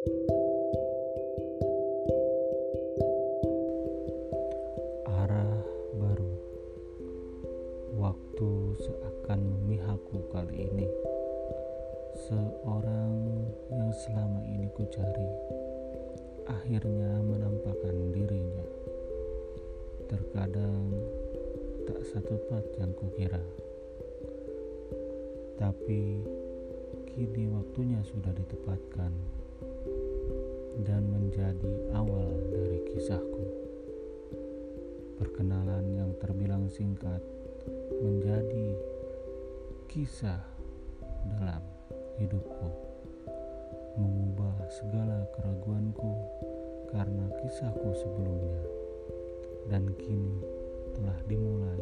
Arah baru, waktu seakan memihakku kali ini. Seorang yang selama ini ku cari, akhirnya menampakkan dirinya. Terkadang tak setepat yang kukira, tapi kini waktunya sudah ditepatkan kisahku. Perkenalan yang terbilang singkat menjadi kisah dalam hidupku, mengubah segala keraguanku karena kisahku sebelumnya, dan kini telah dimulai